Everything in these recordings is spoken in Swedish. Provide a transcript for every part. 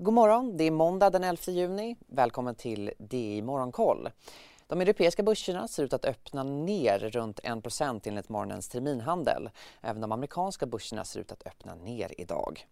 God morgon, det är måndag den 11 juni. Välkommen till DI Morgonkoll. De europeiska börserna ser ut att öppna ner runt 1% enligt morgonens terminhandel. Även de amerikanska börserna ser ut att öppna ner idag.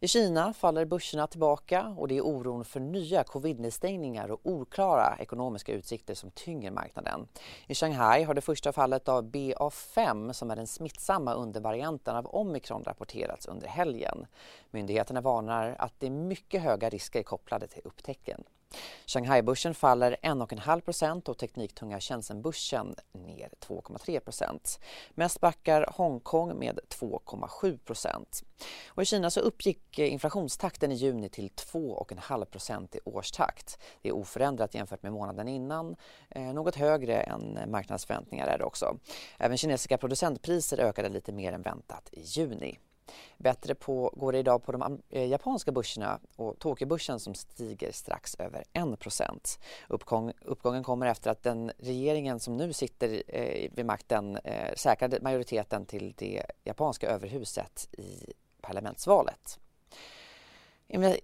I Kina faller börserna tillbaka och det är oron för nya covid-nedstängningar och oklara ekonomiska utsikter som tynger marknaden. I Shanghai har det första fallet av BA5 som är den smittsamma undervarianten av omikron rapporterats under helgen. Myndigheterna varnar att det är mycket höga risker kopplade till upptäcken. Shanghai-börsen faller 1,5% och tekniktunga Shenzhen-börsen ner 2,3 Mest backar Hongkong med 2,7% och I Kina så uppgick Eh, inflationstakten i juni till 2,5% i årstakt. Det är oförändrat jämfört med månaden innan. Eh, något högre än marknadsförväntningar är det också. Även kinesiska producentpriser ökade lite mer än väntat i juni. Bättre på går det idag på de eh, japanska börserna och Tokyobörsen som stiger strax över 1 Uppgång, Uppgången kommer efter att den regeringen som nu sitter eh, vid makten eh, säkrade majoriteten till det japanska överhuset i parlamentsvalet.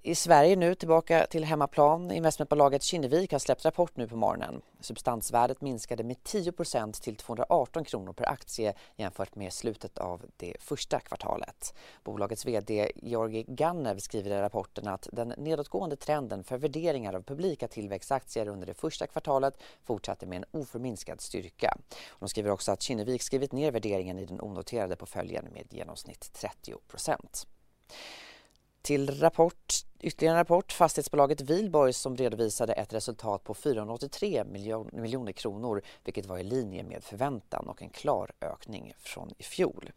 I Sverige nu tillbaka till hemmaplan. Investmentbolaget Kinnevik har släppt rapport nu på morgonen. Substansvärdet minskade med 10% till 218 kronor per aktie jämfört med slutet av det första kvartalet. Bolagets vd Georgi Gannev skriver i rapporten att den nedåtgående trenden för värderingar av publika tillväxtaktier under det första kvartalet fortsatte med en oförminskad styrka. De skriver också att Kinnevik skrivit ner värderingen i den onoterade portföljen med genomsnitt 30 till rapport, ytterligare en rapport, fastighetsbolaget Wihlborgs som redovisade ett resultat på 483 miljon, miljoner kronor vilket var i linje med förväntan och en klar ökning från i fjol.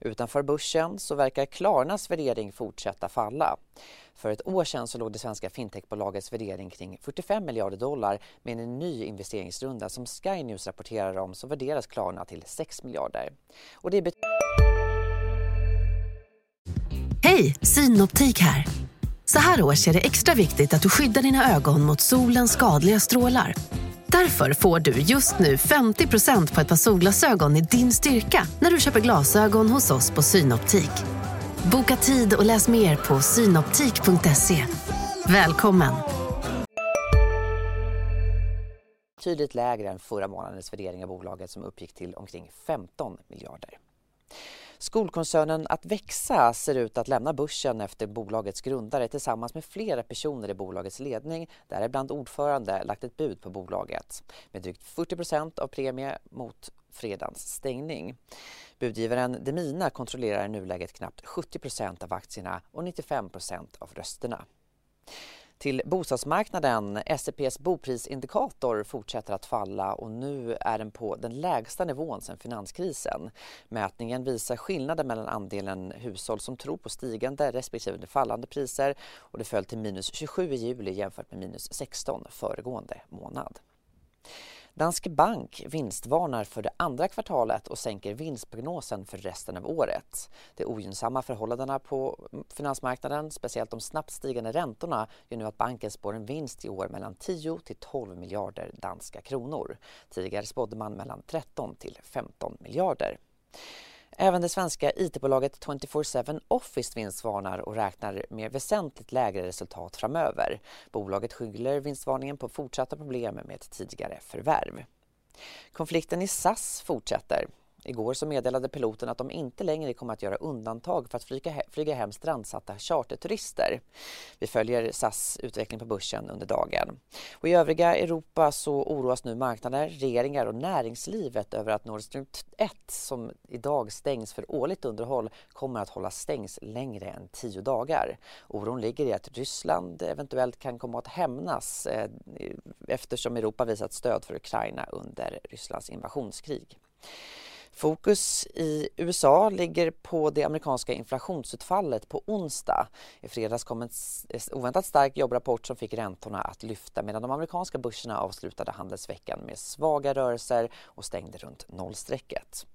Utanför börsen så verkar Klarnas värdering fortsätta falla. För ett år sedan så låg det svenska fintechbolagets värdering kring 45 miljarder dollar med en ny investeringsrunda som Sky News rapporterar om så värderas Klarna till 6 miljarder. Och det Hej, Synoptik här. Så här års är det extra viktigt att du skyddar dina ögon mot solens skadliga strålar. Därför får du just nu 50% på ett par solglasögon i din styrka när du köper glasögon hos oss på Synoptik. Boka tid och läs mer på synoptik.se. Välkommen! Tydligt lägre än förra månadens värdering av bolaget som uppgick till omkring 15 miljarder. Skolkoncernen Att växa ser ut att lämna börsen efter bolagets grundare tillsammans med flera personer i bolagets ledning, däribland ordförande, lagt ett bud på bolaget med drygt 40% av premie mot fredagens stängning. Budgivaren Demina kontrollerar i nuläget knappt 70% av aktierna och 95% av rösterna. Till bostadsmarknaden. SCPs boprisindikator fortsätter att falla och nu är den på den lägsta nivån sedan finanskrisen. Mätningen visar skillnaden mellan andelen hushåll som tror på stigande respektive fallande priser och det föll till minus 27 i juli jämfört med minus 16 föregående månad. Danske Bank vinstvarnar för det andra kvartalet och sänker vinstprognosen för resten av året. De ogynnsamma förhållandena på finansmarknaden, speciellt de snabbt stigande räntorna, gör nu att banken spår en vinst i år mellan 10 till 12 miljarder danska kronor. Tidigare spådde man mellan 13 till 15 miljarder. Även det svenska IT-bolaget 24-7 Office vinstvarnar och räknar med väsentligt lägre resultat framöver. Bolaget skyller vinstvarningen på fortsatta problem med ett tidigare förvärv. Konflikten i SAS fortsätter. Igår så meddelade piloten att de inte längre kommer att göra undantag för att flyga, flyga hem strandsatta charterturister. Vi följer SAS utveckling på börsen under dagen. Och I övriga Europa så oroas nu marknader, regeringar och näringslivet över att Nord Stream 1 som idag stängs för årligt underhåll kommer att hålla stängs längre än tio dagar. Oron ligger i att Ryssland eventuellt kan komma att hämnas eh, eftersom Europa visat stöd för Ukraina under Rysslands invasionskrig. Fokus i USA ligger på det amerikanska inflationsutfallet på onsdag. I fredags kom en oväntat stark jobbrapport som fick räntorna att lyfta medan de amerikanska börserna avslutade handelsveckan med svaga rörelser och stängde runt nollstrecket.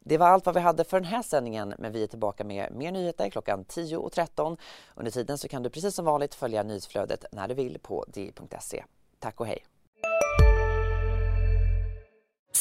Det var allt vad vi hade för den här sändningen men vi är tillbaka med mer nyheter klockan 10.13. Under tiden så kan du precis som vanligt följa nyhetsflödet när du vill på di.se. Tack och hej!